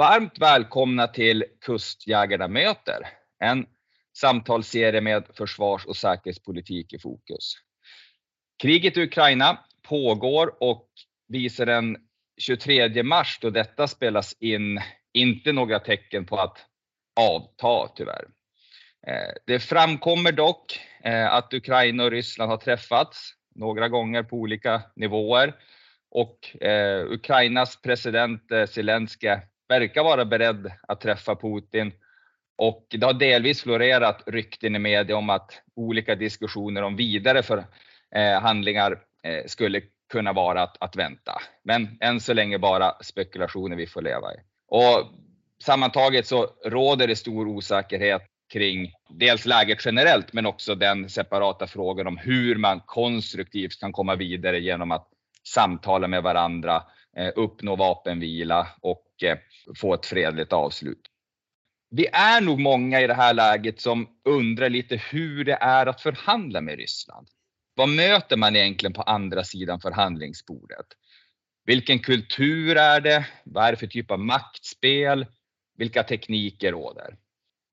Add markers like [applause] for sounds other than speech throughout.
Varmt välkomna till Kustjägarna möter, en samtalsserie med försvars och säkerhetspolitik i fokus. Kriget i Ukraina pågår och visar den 23 mars då detta spelas in inte några tecken på att avta tyvärr. Eh, det framkommer dock eh, att Ukraina och Ryssland har träffats några gånger på olika nivåer och eh, Ukrainas president Zelenskyj verkar vara beredd att träffa Putin och det har delvis florerat rykten i media om att olika diskussioner om vidare förhandlingar eh, eh, skulle kunna vara att, att vänta. Men än så länge bara spekulationer vi får leva i. Och sammantaget så råder det stor osäkerhet kring dels läget generellt, men också den separata frågan om hur man konstruktivt kan komma vidare genom att samtala med varandra, Eh, uppnå vapenvila och eh, få ett fredligt avslut. Vi är nog många i det här läget som undrar lite hur det är att förhandla med Ryssland. Vad möter man egentligen på andra sidan förhandlingsbordet? Vilken kultur är det? Vad är det för typ av maktspel? Vilka tekniker råder?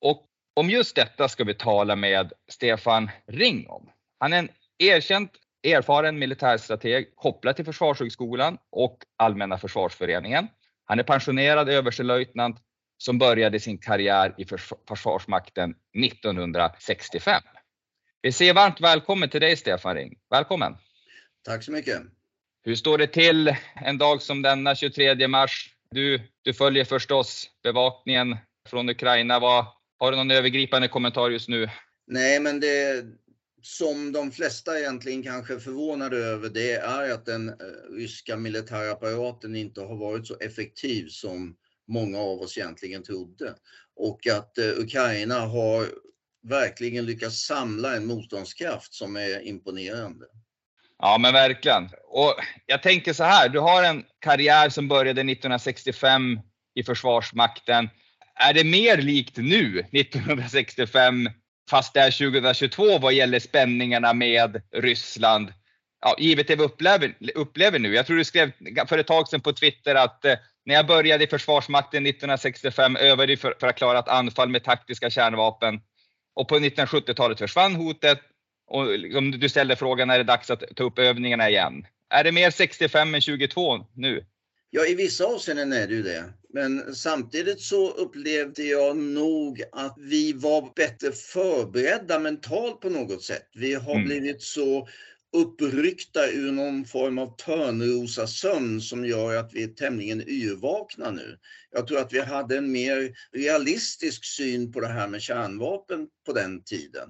Och om just detta ska vi tala med Stefan Ring om. Han är en erkänt erfaren militärstrateg kopplad till Försvarshögskolan och Allmänna försvarsföreningen. Han är pensionerad överstelöjtnant som började sin karriär i Försvarsmakten 1965. Vi säger varmt välkommen till dig Stefan Ring. Välkommen! Tack så mycket! Hur står det till en dag som denna 23 mars? Du, du följer förstås bevakningen från Ukraina. Vad, har du någon övergripande kommentar just nu? Nej, men det som de flesta egentligen kanske är förvånade över det är att den eh, ryska militärapparaten inte har varit så effektiv som många av oss egentligen trodde. Och att eh, Ukraina har verkligen lyckats samla en motståndskraft som är imponerande. Ja, men verkligen. Och jag tänker så här, du har en karriär som började 1965 i Försvarsmakten. Är det mer likt nu, 1965, fast det är 2022 vad gäller spänningarna med Ryssland? Ja, givet det vi upplever, upplever nu. Jag tror du skrev för ett tag sedan på Twitter att eh, när jag började i Försvarsmakten 1965 övade för, för att klara ett anfall med taktiska kärnvapen. Och på 1970-talet försvann hotet och liksom, du ställde frågan, är det dags att ta upp övningarna igen? Är det mer 65 än 22 nu? Ja, i vissa avseenden är det ju det. Men samtidigt så upplevde jag nog att vi var bättre förberedda mentalt på något sätt. Vi har mm. blivit så uppryckta ur någon form av törnrosasömn som gör att vi är tämligen yrvakna nu. Jag tror att vi hade en mer realistisk syn på det här med kärnvapen på den tiden.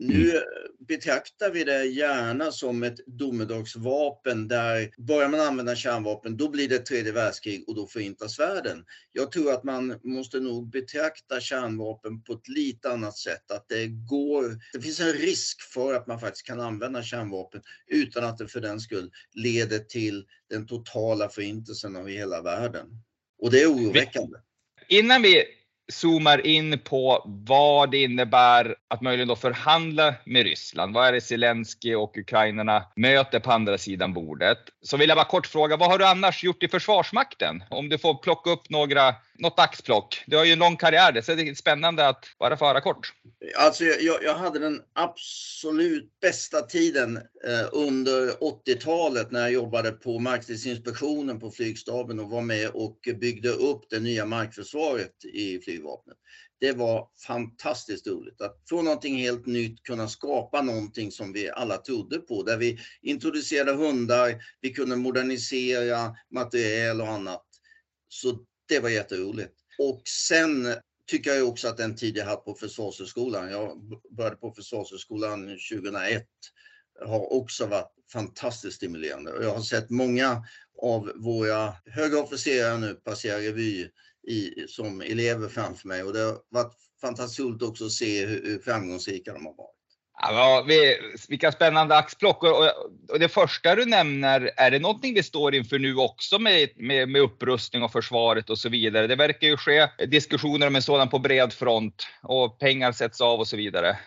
Nu mm. betraktar vi det gärna som ett domedagsvapen där börjar man använda kärnvapen då blir det tredje världskrig och då förintas världen. Jag tror att man måste nog betrakta kärnvapen på ett lite annat sätt. Att det går, det finns en risk för att man faktiskt kan använda kärnvapen utan att det för den skull leder till den totala förintelsen av hela världen. Och det är oroväckande. Innan vi zoomar in på vad det innebär att möjligen då förhandla med Ryssland. Vad är det Zelensky och ukrainarna möter på andra sidan bordet? Så vill jag bara kort fråga, vad har du annars gjort i Försvarsmakten? Om du får plocka upp några, något axplock. Du har ju en lång karriär, så det är spännande att bara få höra kort. Alltså jag, jag hade den absolut bästa tiden eh, under 80-talet när jag jobbade på Markstridsinspektionen på flygstaben och var med och byggde upp det nya markförsvaret i flygvapnet. Det var fantastiskt roligt att få någonting helt nytt, kunna skapa någonting som vi alla trodde på, där vi introducerade hundar, vi kunde modernisera materiel och annat. Så det var jätteroligt. Och sen tycker jag också att den tid jag haft på Försvarshögskolan, jag började på Försvarshögskolan 2001, har också varit fantastiskt stimulerande. Och jag har sett många av våra höga officerare nu passera revy i, som elever framför mig och det har varit fantastiskt roligt också att se hur, hur framgångsrika de har varit. Ja, vi, vilka spännande axplock. Och, och, det första du nämner, är det någonting vi står inför nu också med, med, med upprustning av försvaret och så vidare? Det verkar ju ske diskussioner om en sådan på bred front och pengar sätts av och så vidare.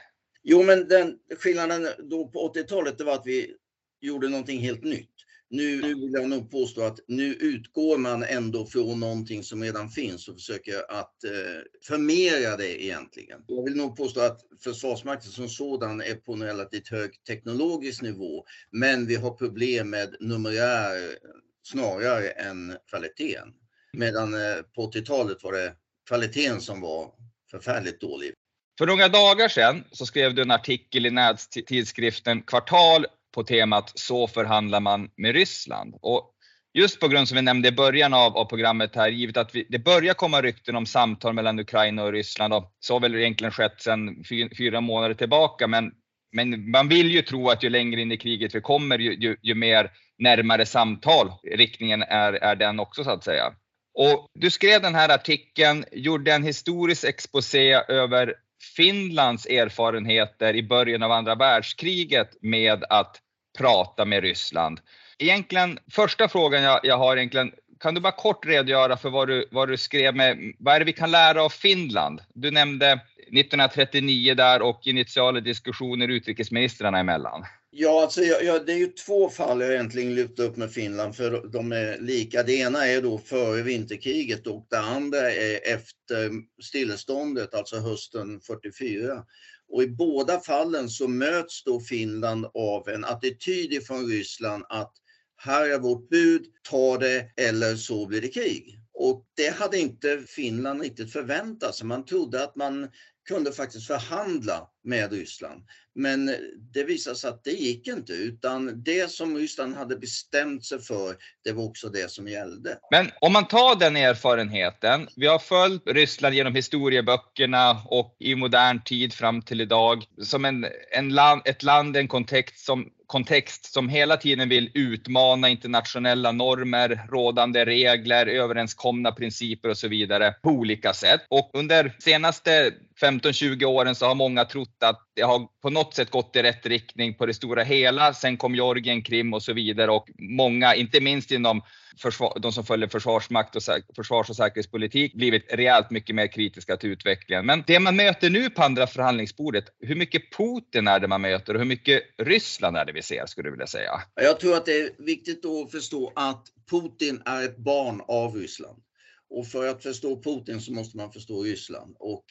Jo, men den skillnaden då på 80-talet, det var att vi gjorde någonting helt nytt. Nu, nu vill jag nog påstå att nu utgår man ändå från någonting som redan finns och försöker att eh, förmera det egentligen. Jag vill nog påstå att Försvarsmakten som sådan är på en relativt hög teknologisk nivå, men vi har problem med numerär snarare än kvaliteten. Medan eh, på 80-talet var det kvaliteten som var förfärligt dålig. För några dagar sedan så skrev du en artikel i nättidskriften Kvartal på temat Så förhandlar man med Ryssland. Och just på grund som vi nämnde i början av, av programmet här, givet att vi, det börjar komma rykten om samtal mellan Ukraina och Ryssland och så har väl egentligen skett sedan fyra månader tillbaka. Men, men man vill ju tro att ju längre in i kriget vi kommer, ju, ju, ju mer närmare samtal riktningen är, är den också så att säga. Och du skrev den här artikeln, gjorde en historisk exposé över Finlands erfarenheter i början av andra världskriget med att prata med Ryssland. Egentligen, första frågan jag, jag har egentligen, kan du bara kort redogöra för vad du, vad du skrev med, vad är det vi kan lära av Finland? Du nämnde 1939 där och initiala diskussioner utrikesministrarna emellan. Ja, alltså, jag, jag, det är ju två fall jag egentligen lyft upp med Finland för de är lika. Det ena är då före vinterkriget och det andra är efter stilleståndet, alltså hösten 44. Och i båda fallen så möts då Finland av en attityd från Ryssland att här är vårt bud, ta det eller så blir det krig. Och det hade inte Finland riktigt förväntat sig. Man trodde att man kunde faktiskt förhandla med Ryssland. Men det visade sig att det gick inte utan det som Ryssland hade bestämt sig för, det var också det som gällde. Men om man tar den erfarenheten, vi har följt Ryssland genom historieböckerna och i modern tid fram till idag som en, en land, ett land, en kontext som kontext som hela tiden vill utmana internationella normer, rådande regler, överenskomna principer och så vidare på olika sätt. Och under senaste 15-20 åren så har många trott att det har på något sätt gått i rätt riktning på det stora hela. Sen kom Georgien, Krim och så vidare och många, inte minst inom försvar, de som följer försvarsmakt och försvars och säkerhetspolitik, blivit rejält mycket mer kritiska till utvecklingen. Men det man möter nu på andra förhandlingsbordet, hur mycket Putin är det man möter och hur mycket Ryssland är det vi ser skulle du vilja säga? Jag tror att det är viktigt att förstå att Putin är ett barn av Ryssland. Och för att förstå Putin så måste man förstå Ryssland. Och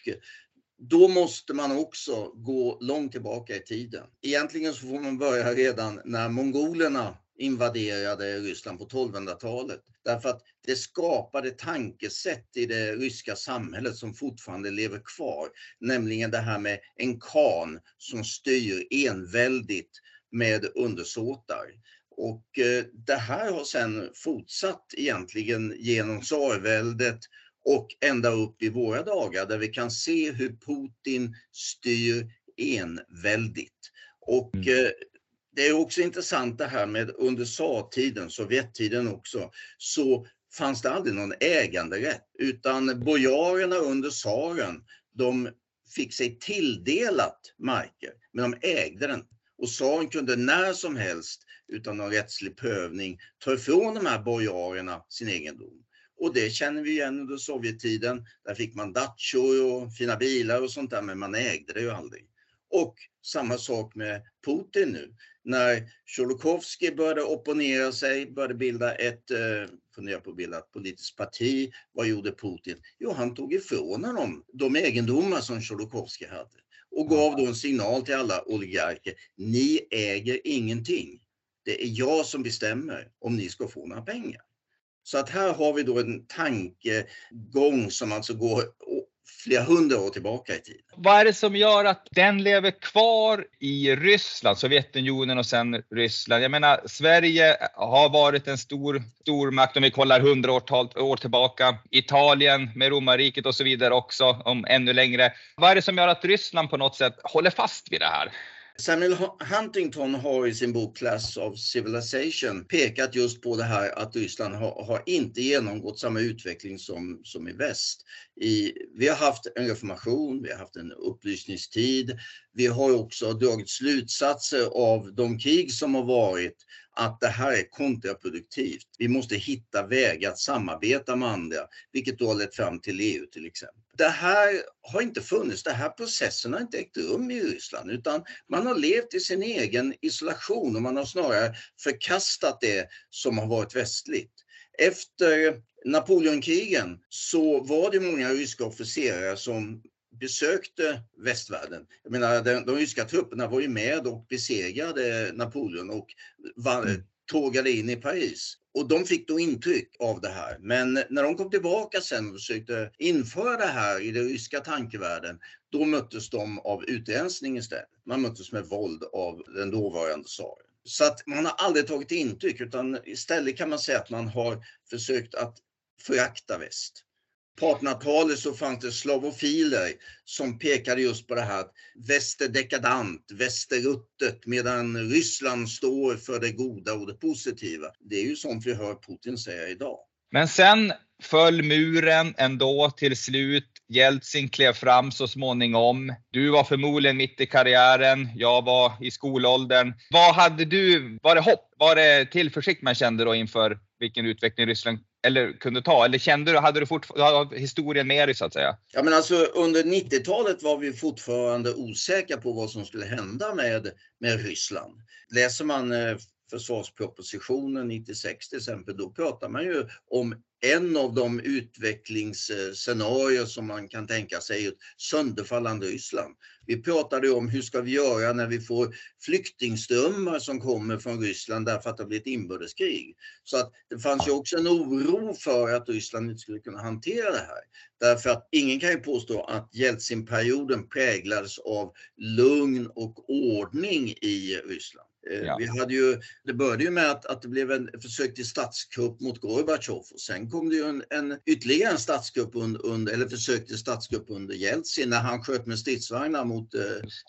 då måste man också gå långt tillbaka i tiden. Egentligen så får man börja redan när mongolerna invaderade Ryssland på 1200-talet. Därför att det skapade tankesätt i det ryska samhället som fortfarande lever kvar. Nämligen det här med en khan som styr enväldigt med undersåtar. Och eh, det här har sedan fortsatt egentligen genom tsarväldet och ända upp i våra dagar där vi kan se hur Putin styr enväldigt. Och mm. Eh, det är också intressant det här med under tsartiden, Sovjettiden också, så fanns det aldrig någon äganderätt utan bojarerna under tsaren, de fick sig tilldelat marker, men de ägde den. Och tsaren kunde när som helst utan någon rättslig prövning ta ifrån de här bojarerna sin egendom. Och det känner vi igen under Sovjettiden. Där fick man datchor och fina bilar och sånt där, men man ägde det ju aldrig. Och samma sak med Putin nu. När Tjolokovskij började opponera sig, började bilda ett, eh, fundera på att bilda ett politiskt parti. Vad gjorde Putin? Jo, han tog ifrån honom de egendomar som Tjolokovskij hade och gav då en signal till alla oligarker. Ni äger ingenting. Det är jag som bestämmer om ni ska få några pengar. Så att här har vi då en tankegång som alltså går flera hundra år tillbaka i tiden. Vad är det som gör att den lever kvar i Ryssland, Sovjetunionen och sen Ryssland? Jag menar, Sverige har varit en stor stormakt om vi kollar hundra år, år tillbaka. Italien med romarriket och så vidare också, om ännu längre. Vad är det som gör att Ryssland på något sätt håller fast vid det här? Samuel Huntington har i sin bok Class of Civilization pekat just på det här att Ryssland har, har inte genomgått samma utveckling som, som i väst. I, vi har haft en reformation, vi har haft en upplysningstid. Vi har också dragit slutsatser av de krig som har varit att det här är kontraproduktivt. Vi måste hitta vägar att samarbeta med andra, vilket då har lett fram till EU till exempel. Det här har inte funnits, den här processen har inte ägt rum i Ryssland utan man har levt i sin egen isolation och man har snarare förkastat det som har varit västligt. Efter Napoleonkrigen så var det många ryska officerare som besökte västvärlden. Jag menar, de, de ryska trupperna var ju med och besegrade Napoleon och var, mm. tågade in i Paris. Och de fick då intryck av det här. Men när de kom tillbaka sen och försökte införa det här i den ryska tankevärlden, då möttes de av utrensning istället. Man möttes med våld av den dåvarande tsaren. Så att man har aldrig tagit intryck utan istället kan man säga att man har försökt att förakta väst. På 1800-talet så fanns det slavofiler som pekade just på det här att väst är dekadant, väst är ruttet medan Ryssland står för det goda och det positiva. Det är ju sånt vi hör Putin säga idag. Men sen föll muren ändå till slut. Jeltsin klev fram så småningom. Du var förmodligen mitt i karriären. Jag var i skolåldern. Vad hade du? Var det hopp? Var det tillförsikt man kände då inför vilken utveckling Ryssland eller kunde ta? Eller kände du, hade du fortfarande historien med dig så att säga? Ja men alltså under 90-talet var vi fortfarande osäkra på vad som skulle hända med, med Ryssland. Läser man eh, försvarspropositionen 96 till exempel, då pratar man ju om en av de utvecklingsscenarier som man kan tänka sig ett sönderfallande Ryssland. Vi pratade om hur ska vi göra när vi får flyktingströmmar som kommer från Ryssland därför att det blir ett inbördeskrig. Så att det fanns ju också en oro för att Ryssland inte skulle kunna hantera det här. Därför att ingen kan ju påstå att Jeltsinperioden präglades av lugn och ordning i Ryssland. Eh, ja. Vi hade ju, det började ju med att, att det blev en försök till statskupp mot Gorbatjov och sen kom det ju en, en ytterligare en statskupp under, under, eller försök till statskupp under Jeltsin när han sköt med stridsvagnar mot eh,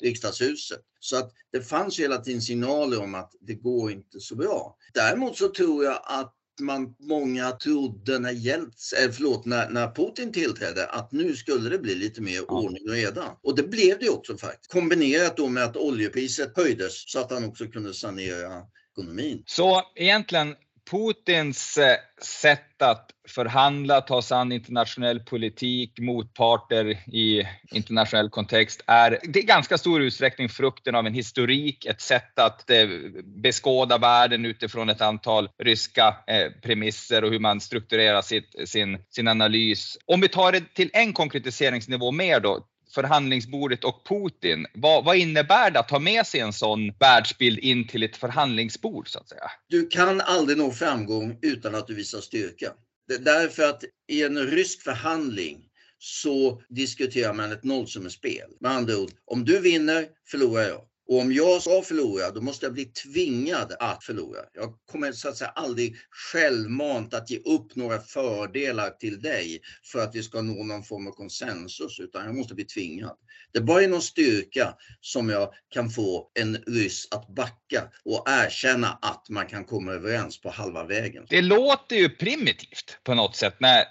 riksdagshuset. Så att det fanns ju hela tiden signaler om att det går inte så bra. Däremot så tror jag att man, många trodde när, Jelts, äh, förlåt, när, när Putin tillträdde att nu skulle det bli lite mer ja. ordning och reda. Och det blev det också faktiskt. Kombinerat då med att oljepriset höjdes så att han också kunde sanera ekonomin. Så egentligen Putins eh, sätt att förhandla, ta sig an internationell politik, motparter i internationell kontext är det är ganska stor utsträckning frukten av en historik, ett sätt att eh, beskåda världen utifrån ett antal ryska eh, premisser och hur man strukturerar sitt, sin, sin analys. Om vi tar det till en konkretiseringsnivå mer då, förhandlingsbordet och Putin. Vad, vad, innebär det att ta med sig en sån världsbild in till ett förhandlingsbord så att säga? Du kan aldrig nå framgång utan att du visar styrka. Det därför att i en rysk förhandling så diskuterar man ett nollsummespel. Med andra ord, om du vinner förlorar jag. Och om jag ska förlora, då måste jag bli tvingad att förlora. Jag kommer så att säga aldrig självmant att ge upp några fördelar till dig för att vi ska nå någon form av konsensus, utan jag måste bli tvingad. Det är bara genom styrka som jag kan få en ryss att backa och erkänna att man kan komma överens på halva vägen. Det låter ju primitivt på något sätt när,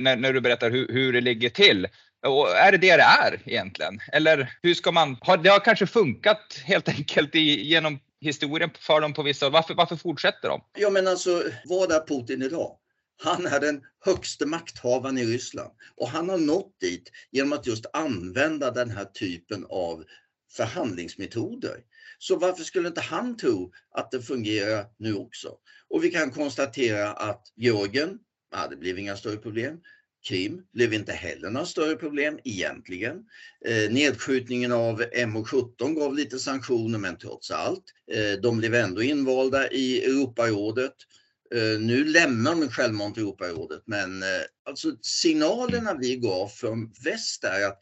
när, när du berättar hur, hur det ligger till. Och är det det det är egentligen? Eller hur ska man, har, det har kanske funkat helt enkelt i, genom historien för dem på vissa håll. Varför, varför fortsätter de? Ja men alltså, vad är Putin idag? Han är den högste makthavaren i Ryssland och han har nått dit genom att just använda den här typen av förhandlingsmetoder. Så varför skulle inte han tro att det fungerar nu också? Och vi kan konstatera att Georgien, ja, det blev inga större problem. Krim blev inte heller några större problem egentligen. Eh, nedskjutningen av MO17 gav lite sanktioner men trots allt. Eh, de blev ändå invalda i Europarådet. Eh, nu lämnar de självmant Europarådet men eh, alltså signalerna vi gav från väst är att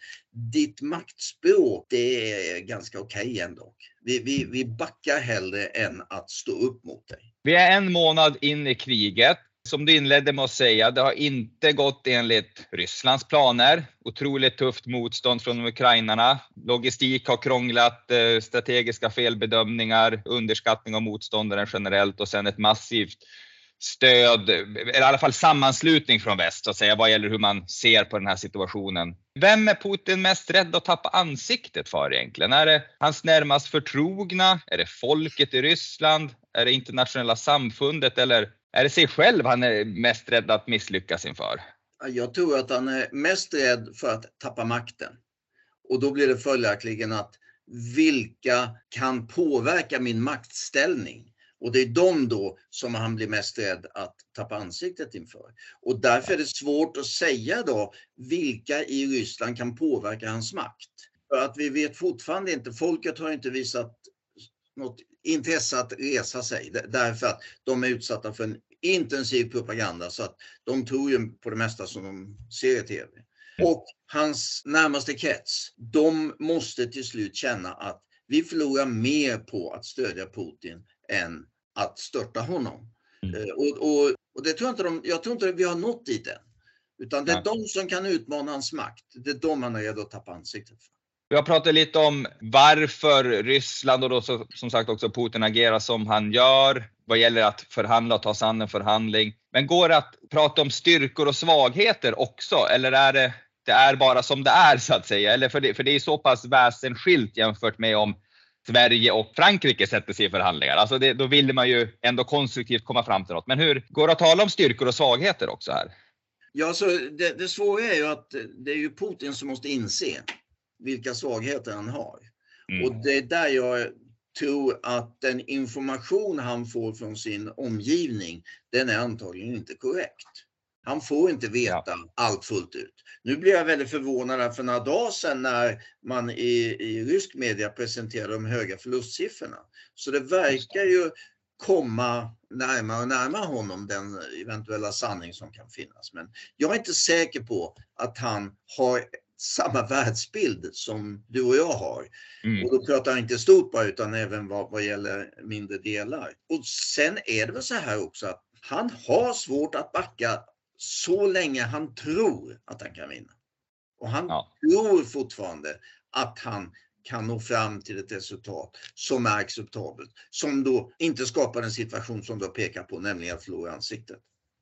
ditt maktspråk det är ganska okej okay ändå. Vi, vi, vi backar hellre än att stå upp mot dig. Vi är en månad in i kriget som du inledde med att säga, det har inte gått enligt Rysslands planer. Otroligt tufft motstånd från ukrainarna. Logistik har krånglat, eh, strategiska felbedömningar, underskattning av motståndaren generellt och sen ett massivt stöd, eller i alla fall sammanslutning från väst så att säga, vad gäller hur man ser på den här situationen. Vem är Putin mest rädd att tappa ansiktet för egentligen? Är det hans närmast förtrogna? Är det folket i Ryssland? Är det internationella samfundet eller är det sig själv han är mest rädd att misslyckas inför? Jag tror att han är mest rädd för att tappa makten. Och då blir det följaktligen att vilka kan påverka min maktställning? Och det är de då som han blir mest rädd att tappa ansiktet inför. Och därför är det svårt att säga då vilka i Ryssland kan påverka hans makt. För att vi vet fortfarande inte, folket har inte visat något intresse att resa sig därför att de är utsatta för en intensiv propaganda så att de tror ju på det mesta som de ser i TV. Och hans närmaste krets, de måste till slut känna att vi förlorar mer på att stödja Putin än att störta honom. Mm. Eh, och, och, och, det tror jag, inte de, jag tror inte vi har nått dit än. Utan det är Nej. de som kan utmana hans makt. Det är de han är redo att tappa ansiktet för. Vi har pratat lite om varför Ryssland och då så, som sagt också Putin agerar som han gör vad gäller att förhandla och ta sig an en förhandling. Men går det att prata om styrkor och svagheter också eller är det, det är bara som det är så att säga? Eller för det, för det är så pass väsensskilt jämfört med om Sverige och Frankrike sätter sig i förhandlingar. Alltså det, då vill man ju ändå konstruktivt komma fram till något. Men hur går det att tala om styrkor och svagheter också här? Ja, så det, det svåra är ju att det är ju Putin som måste inse vilka svagheter han har. Mm. Och det är där jag tror att den information han får från sin omgivning, den är antagligen inte korrekt. Han får inte veta ja. allt fullt ut. Nu blir jag väldigt förvånad för några dagar sedan när man i, i rysk media presenterade de höga förlustsiffrorna. Så det verkar ju komma närmare och närmare honom den eventuella sanning som kan finnas. Men jag är inte säker på att han har samma världsbild som du och jag har. Mm. Och då pratar jag inte stort bara utan även vad, vad gäller mindre delar. Och sen är det väl så här också att han har svårt att backa så länge han tror att han kan vinna. Och han ja. tror fortfarande att han kan nå fram till ett resultat som är acceptabelt. Som då inte skapar en situation som du pekar på, nämligen att förlora ansiktet.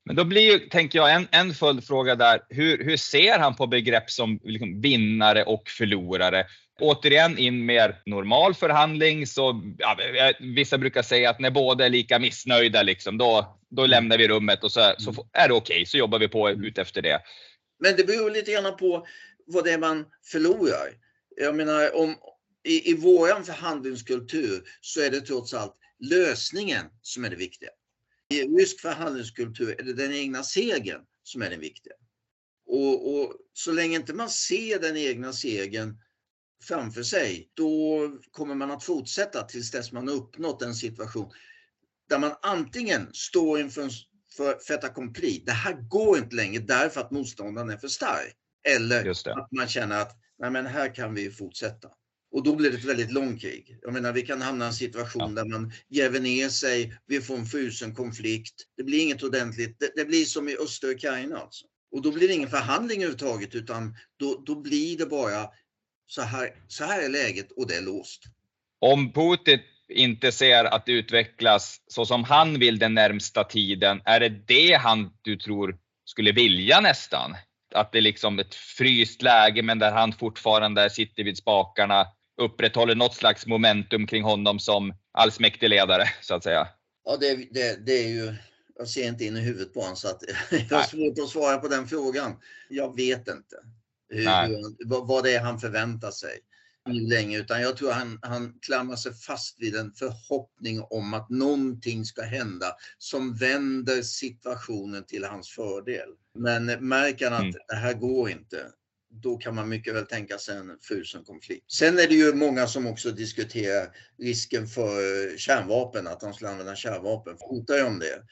Men då blir tänker jag, en, en följdfråga där. Hur, hur ser han på begrepp som liksom vinnare och förlorare? Återigen in mer normal förhandling så ja, vissa brukar säga att när båda är lika missnöjda liksom, då, då lämnar vi rummet och så, så är det okej, okay, så jobbar vi på ut efter det. Men det beror lite grann på vad det är man förlorar. Jag menar om i, i våran förhandlingskultur så är det trots allt lösningen som är det viktiga. I rysk förhandlingskultur är det den egna segern som är den viktiga. Och, och, så länge inte man ser den egna segern framför sig, då kommer man att fortsätta tills dess man har uppnått en situation där man antingen står inför för fait accompli. Det här går inte längre därför att motståndaren är för stark. Eller att man känner att nej men här kan vi fortsätta. Och då blir det ett väldigt långt krig. Jag menar, vi kan hamna i en situation ja. där man gräver ner sig, vi får en frusen konflikt. Det blir inget ordentligt. Det, det blir som i östra Ukraina alltså. Och då blir det ingen förhandling överhuvudtaget utan då, då blir det bara så här, så här är läget och det är låst. Om Putin inte ser att det utvecklas så som han vill den närmsta tiden, är det det han, du tror, skulle vilja nästan? Att det är liksom ett fryst läge men där han fortfarande sitter vid spakarna, upprätthåller något slags momentum kring honom som allsmäktig ledare så att säga. Ja, det, det, det är ju, jag ser inte in i huvudet på honom så att [laughs] jag har svårt att svara på den frågan. Jag vet inte hur, vad det är han förväntar sig länge utan jag tror han, han klamrar sig fast vid en förhoppning om att någonting ska hända som vänder situationen till hans fördel. Men märker han att mm. det här går inte, då kan man mycket väl tänka sig en frusen konflikt. Sen är det ju många som också diskuterar risken för kärnvapen, att de skulle använda kärnvapen. Hotar ju om det.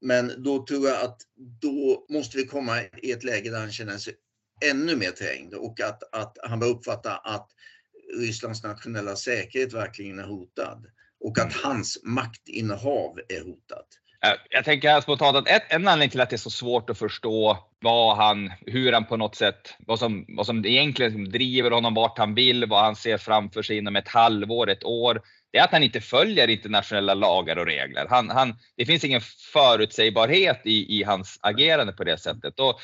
Men då tror jag att då måste vi komma i ett läge där han känner sig ännu mer trängd och att, att han börjar uppfatta att Rysslands nationella säkerhet verkligen är hotad och att hans maktinnehav är hotat. Eh, jag tänker här spontant att ett, en anledning till att det är så svårt att förstå vad han, hur han på något sätt, vad som, vad som egentligen driver honom vart han vill, vad han ser framför sig inom ett halvår, ett år. Det är att han inte följer internationella lagar och regler. Han, han, det finns ingen förutsägbarhet i, i hans agerande på det sättet. Och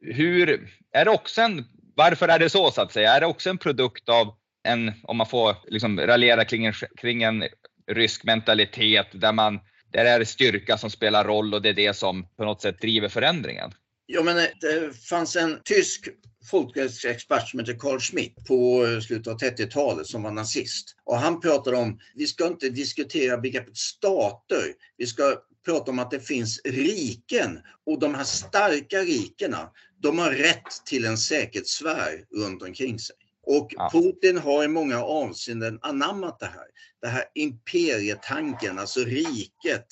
hur, är det också en, varför är det så så att säga? Är det också en produkt av en, om man får liksom raljera kring en, kring en rysk mentalitet där man där är det styrka som spelar roll och det är det som på något sätt driver förändringen. Ja, men eh, det fanns en tysk folkrättsexpert som heter Carl Schmitt på slutet av 30-talet som var nazist. Och han pratade om, vi ska inte diskutera begreppet stater, vi ska prata om att det finns riken och de här starka rikena, de har rätt till en säkerhetssfär runt omkring sig. Och ja. Putin har i många avseenden anammat det här. Det här imperietanken, alltså riket.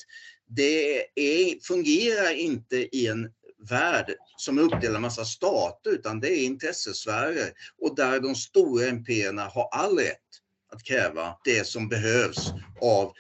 Det är, fungerar inte i en värld som är uppdelad i massa stater utan det är intressesfärer och där de stora imperierna har all rätt att kräva det som behövs av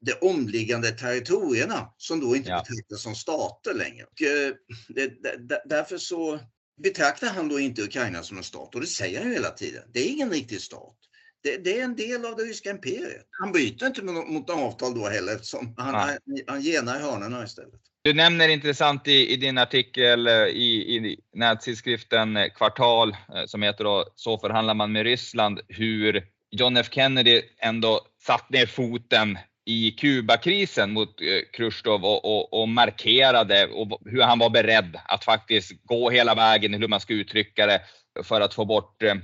de omliggande territorierna som då inte ja. betraktas som stater längre. Och, eh, det, det, därför så betraktar han då inte Ukraina som en stat och det säger han hela tiden. Det är ingen riktig stat. Det, det, är en del av det ryska imperiet. Han bryter inte mot, mot avtal då heller eftersom han, han, han genar hörnorna istället. Du nämner intressant i, i din artikel eh, i, i nättidskriften Kvartal eh, som heter då Så förhandlar man med Ryssland hur John F Kennedy ändå satt ner foten i Kubakrisen mot eh, Chrusjtjov och, och, och, markerade och hur han var beredd att faktiskt gå hela vägen, hur man ska uttrycka det, för att få bort eh,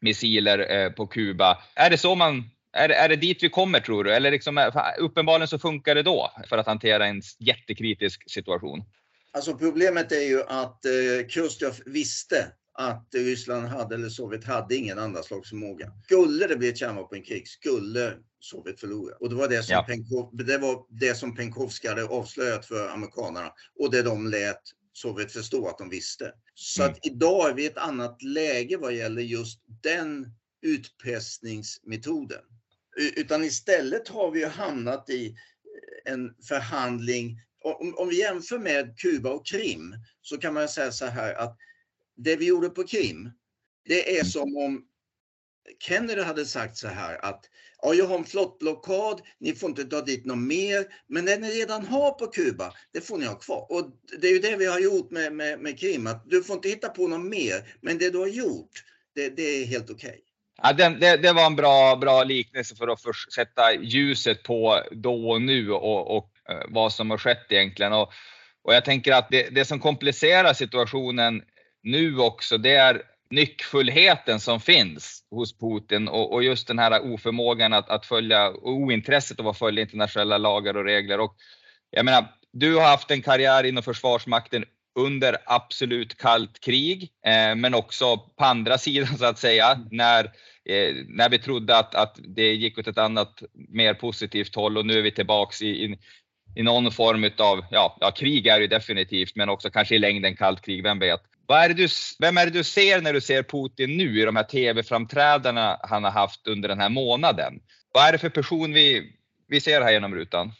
missiler eh, på Kuba. Är det så man är, är det dit vi kommer tror du? Eller liksom, uppenbarligen så funkar det då för att hantera en jättekritisk situation? Alltså problemet är ju att Chrusjtjov visste att Ryssland hade, eller Sovjet hade ingen andraslagsförmåga. Skulle det bli ett kärnvapenkrig skulle Sovjet förlora. Och det var det som, ja. Penkov, det, var det som Penkovsky hade avslöjat för amerikanerna och det de lät Sovjet förstå att de visste. Så mm. att idag är vi i ett annat läge vad gäller just den utpressningsmetoden. Utan istället har vi hamnat i en förhandling. Om, om vi jämför med Kuba och Krim så kan man säga så här att det vi gjorde på Krim, det är mm. som om Kennedy hade sagt så här att ja, jag har en flottblockad, ni får inte dra dit något mer, men det ni redan har på Kuba, det får ni ha kvar. Och det är ju det vi har gjort med, med, med Krim, att du får inte hitta på något mer, men det du har gjort, det, det är helt okej. Okay. Ja, det, det, var en bra, bra liknelse för att sätta ljuset på då och nu och, och uh, vad som har skett egentligen. Och, och jag tänker att det, det som komplicerar situationen nu också, det är nyckfullheten som finns hos Putin och, och just den här oförmågan att, att följa, ointresset av att följa internationella lagar och regler. Och jag menar, du har haft en karriär inom Försvarsmakten under absolut kallt krig, eh, men också på andra [laughs] sidan så att säga, när, eh, när vi trodde att, att det gick åt ett annat, mer positivt håll och nu är vi tillbaks i, i, i någon form av, ja, ja, krig är det definitivt, men också kanske i längden kallt krig, vem vet. Vad är du, vem är det du ser när du ser Putin nu i de här tv-framträdandena han har haft under den här månaden? Vad är det för person vi, vi ser här genom rutan?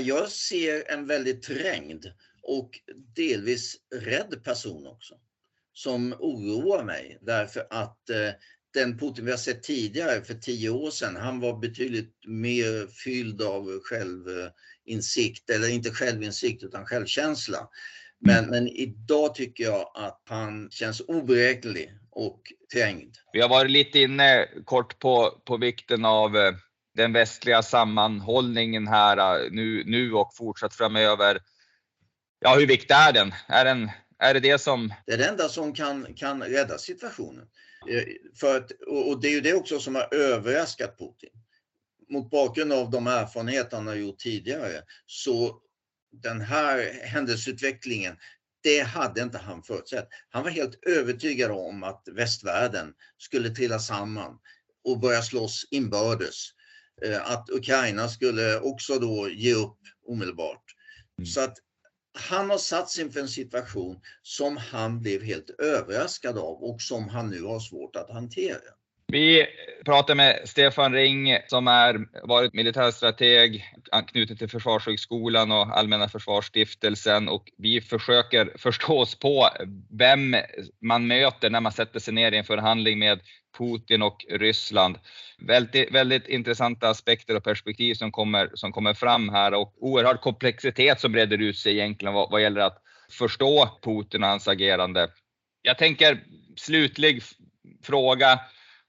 Jag ser en väldigt trängd och delvis rädd person också. Som oroar mig därför att eh, den Putin vi har sett tidigare för tio år sedan, han var betydligt mer fylld av självinsikt, eller inte självinsikt utan självkänsla. Men, men idag tycker jag att han känns oberäknelig och trängd. Vi har varit lite inne kort på, på vikten av eh, den västliga sammanhållningen här eh, nu, nu och fortsatt framöver. Ja, hur viktig är den? Är, den, är det det som... Det är det enda som kan, kan rädda situationen. Eh, för att, och det är ju det också som har överraskat Putin. Mot bakgrund av de erfarenheter han har gjort tidigare så den här händelseutvecklingen, det hade inte han förutsett. Han var helt övertygad om att västvärlden skulle trilla samman och börja slåss inbördes. Eh, att Ukraina skulle också då ge upp omedelbart. Mm. Så att han har satts inför en situation som han blev helt överraskad av och som han nu har svårt att hantera. Vi pratar med Stefan Ring som är varit militärstrateg, anknuten till Försvarshögskolan och Allmänna försvarsstiftelsen och vi försöker förstå oss på vem man möter när man sätter sig ner i en förhandling med Putin och Ryssland. Väldigt, väldigt intressanta aspekter och perspektiv som kommer, som kommer fram här och oerhörd komplexitet som breder ut sig egentligen vad, vad gäller att förstå Putin och hans agerande. Jag tänker slutlig fråga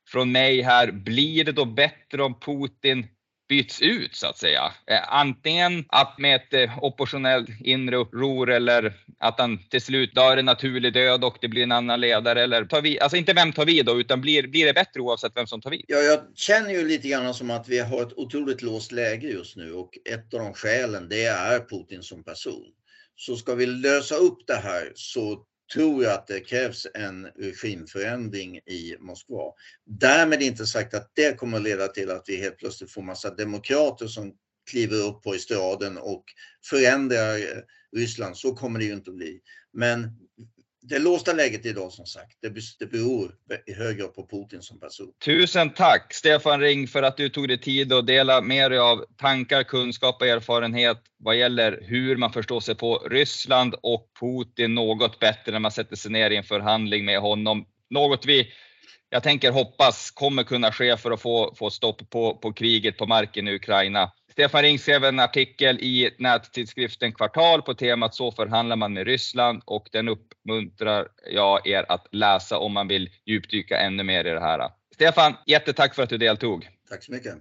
från mig här. Blir det då bättre om Putin byts ut så att säga? Eh, antingen att med ett eh, oppositionellt inre uppror eller att han till slut dör en naturlig död och det blir en annan ledare eller tar vi, alltså inte vem tar vid då utan blir, blir det bättre oavsett vem som tar vid? Ja, jag känner ju lite grann som att vi har ett otroligt låst läge just nu och ett av de skälen det är Putin som person. Så ska vi lösa upp det här så tror jag att det krävs en regimförändring i Moskva. Därmed inte sagt att det kommer att leda till att vi helt plötsligt får massa demokrater som kliver upp på estraden och förändrar Ryssland. Så kommer det ju inte att bli. Men det låsta läget idag som sagt, det beror i hög grad på Putin som person. Tusen tack Stefan Ring för att du tog dig tid att dela med dig av tankar, kunskap och erfarenhet vad gäller hur man förstår sig på Ryssland och Putin något bättre när man sätter sig ner i en förhandling med honom. Något vi jag tänker hoppas kommer kunna ske för att få, få stopp på, på kriget på marken i Ukraina. Stefan Ring skrev en artikel i nättidskriften Kvartal på temat Så förhandlar man med Ryssland och den uppmuntrar jag er att läsa om man vill djupdyka ännu mer i det här. Stefan, jättetack för att du deltog. Tack så mycket.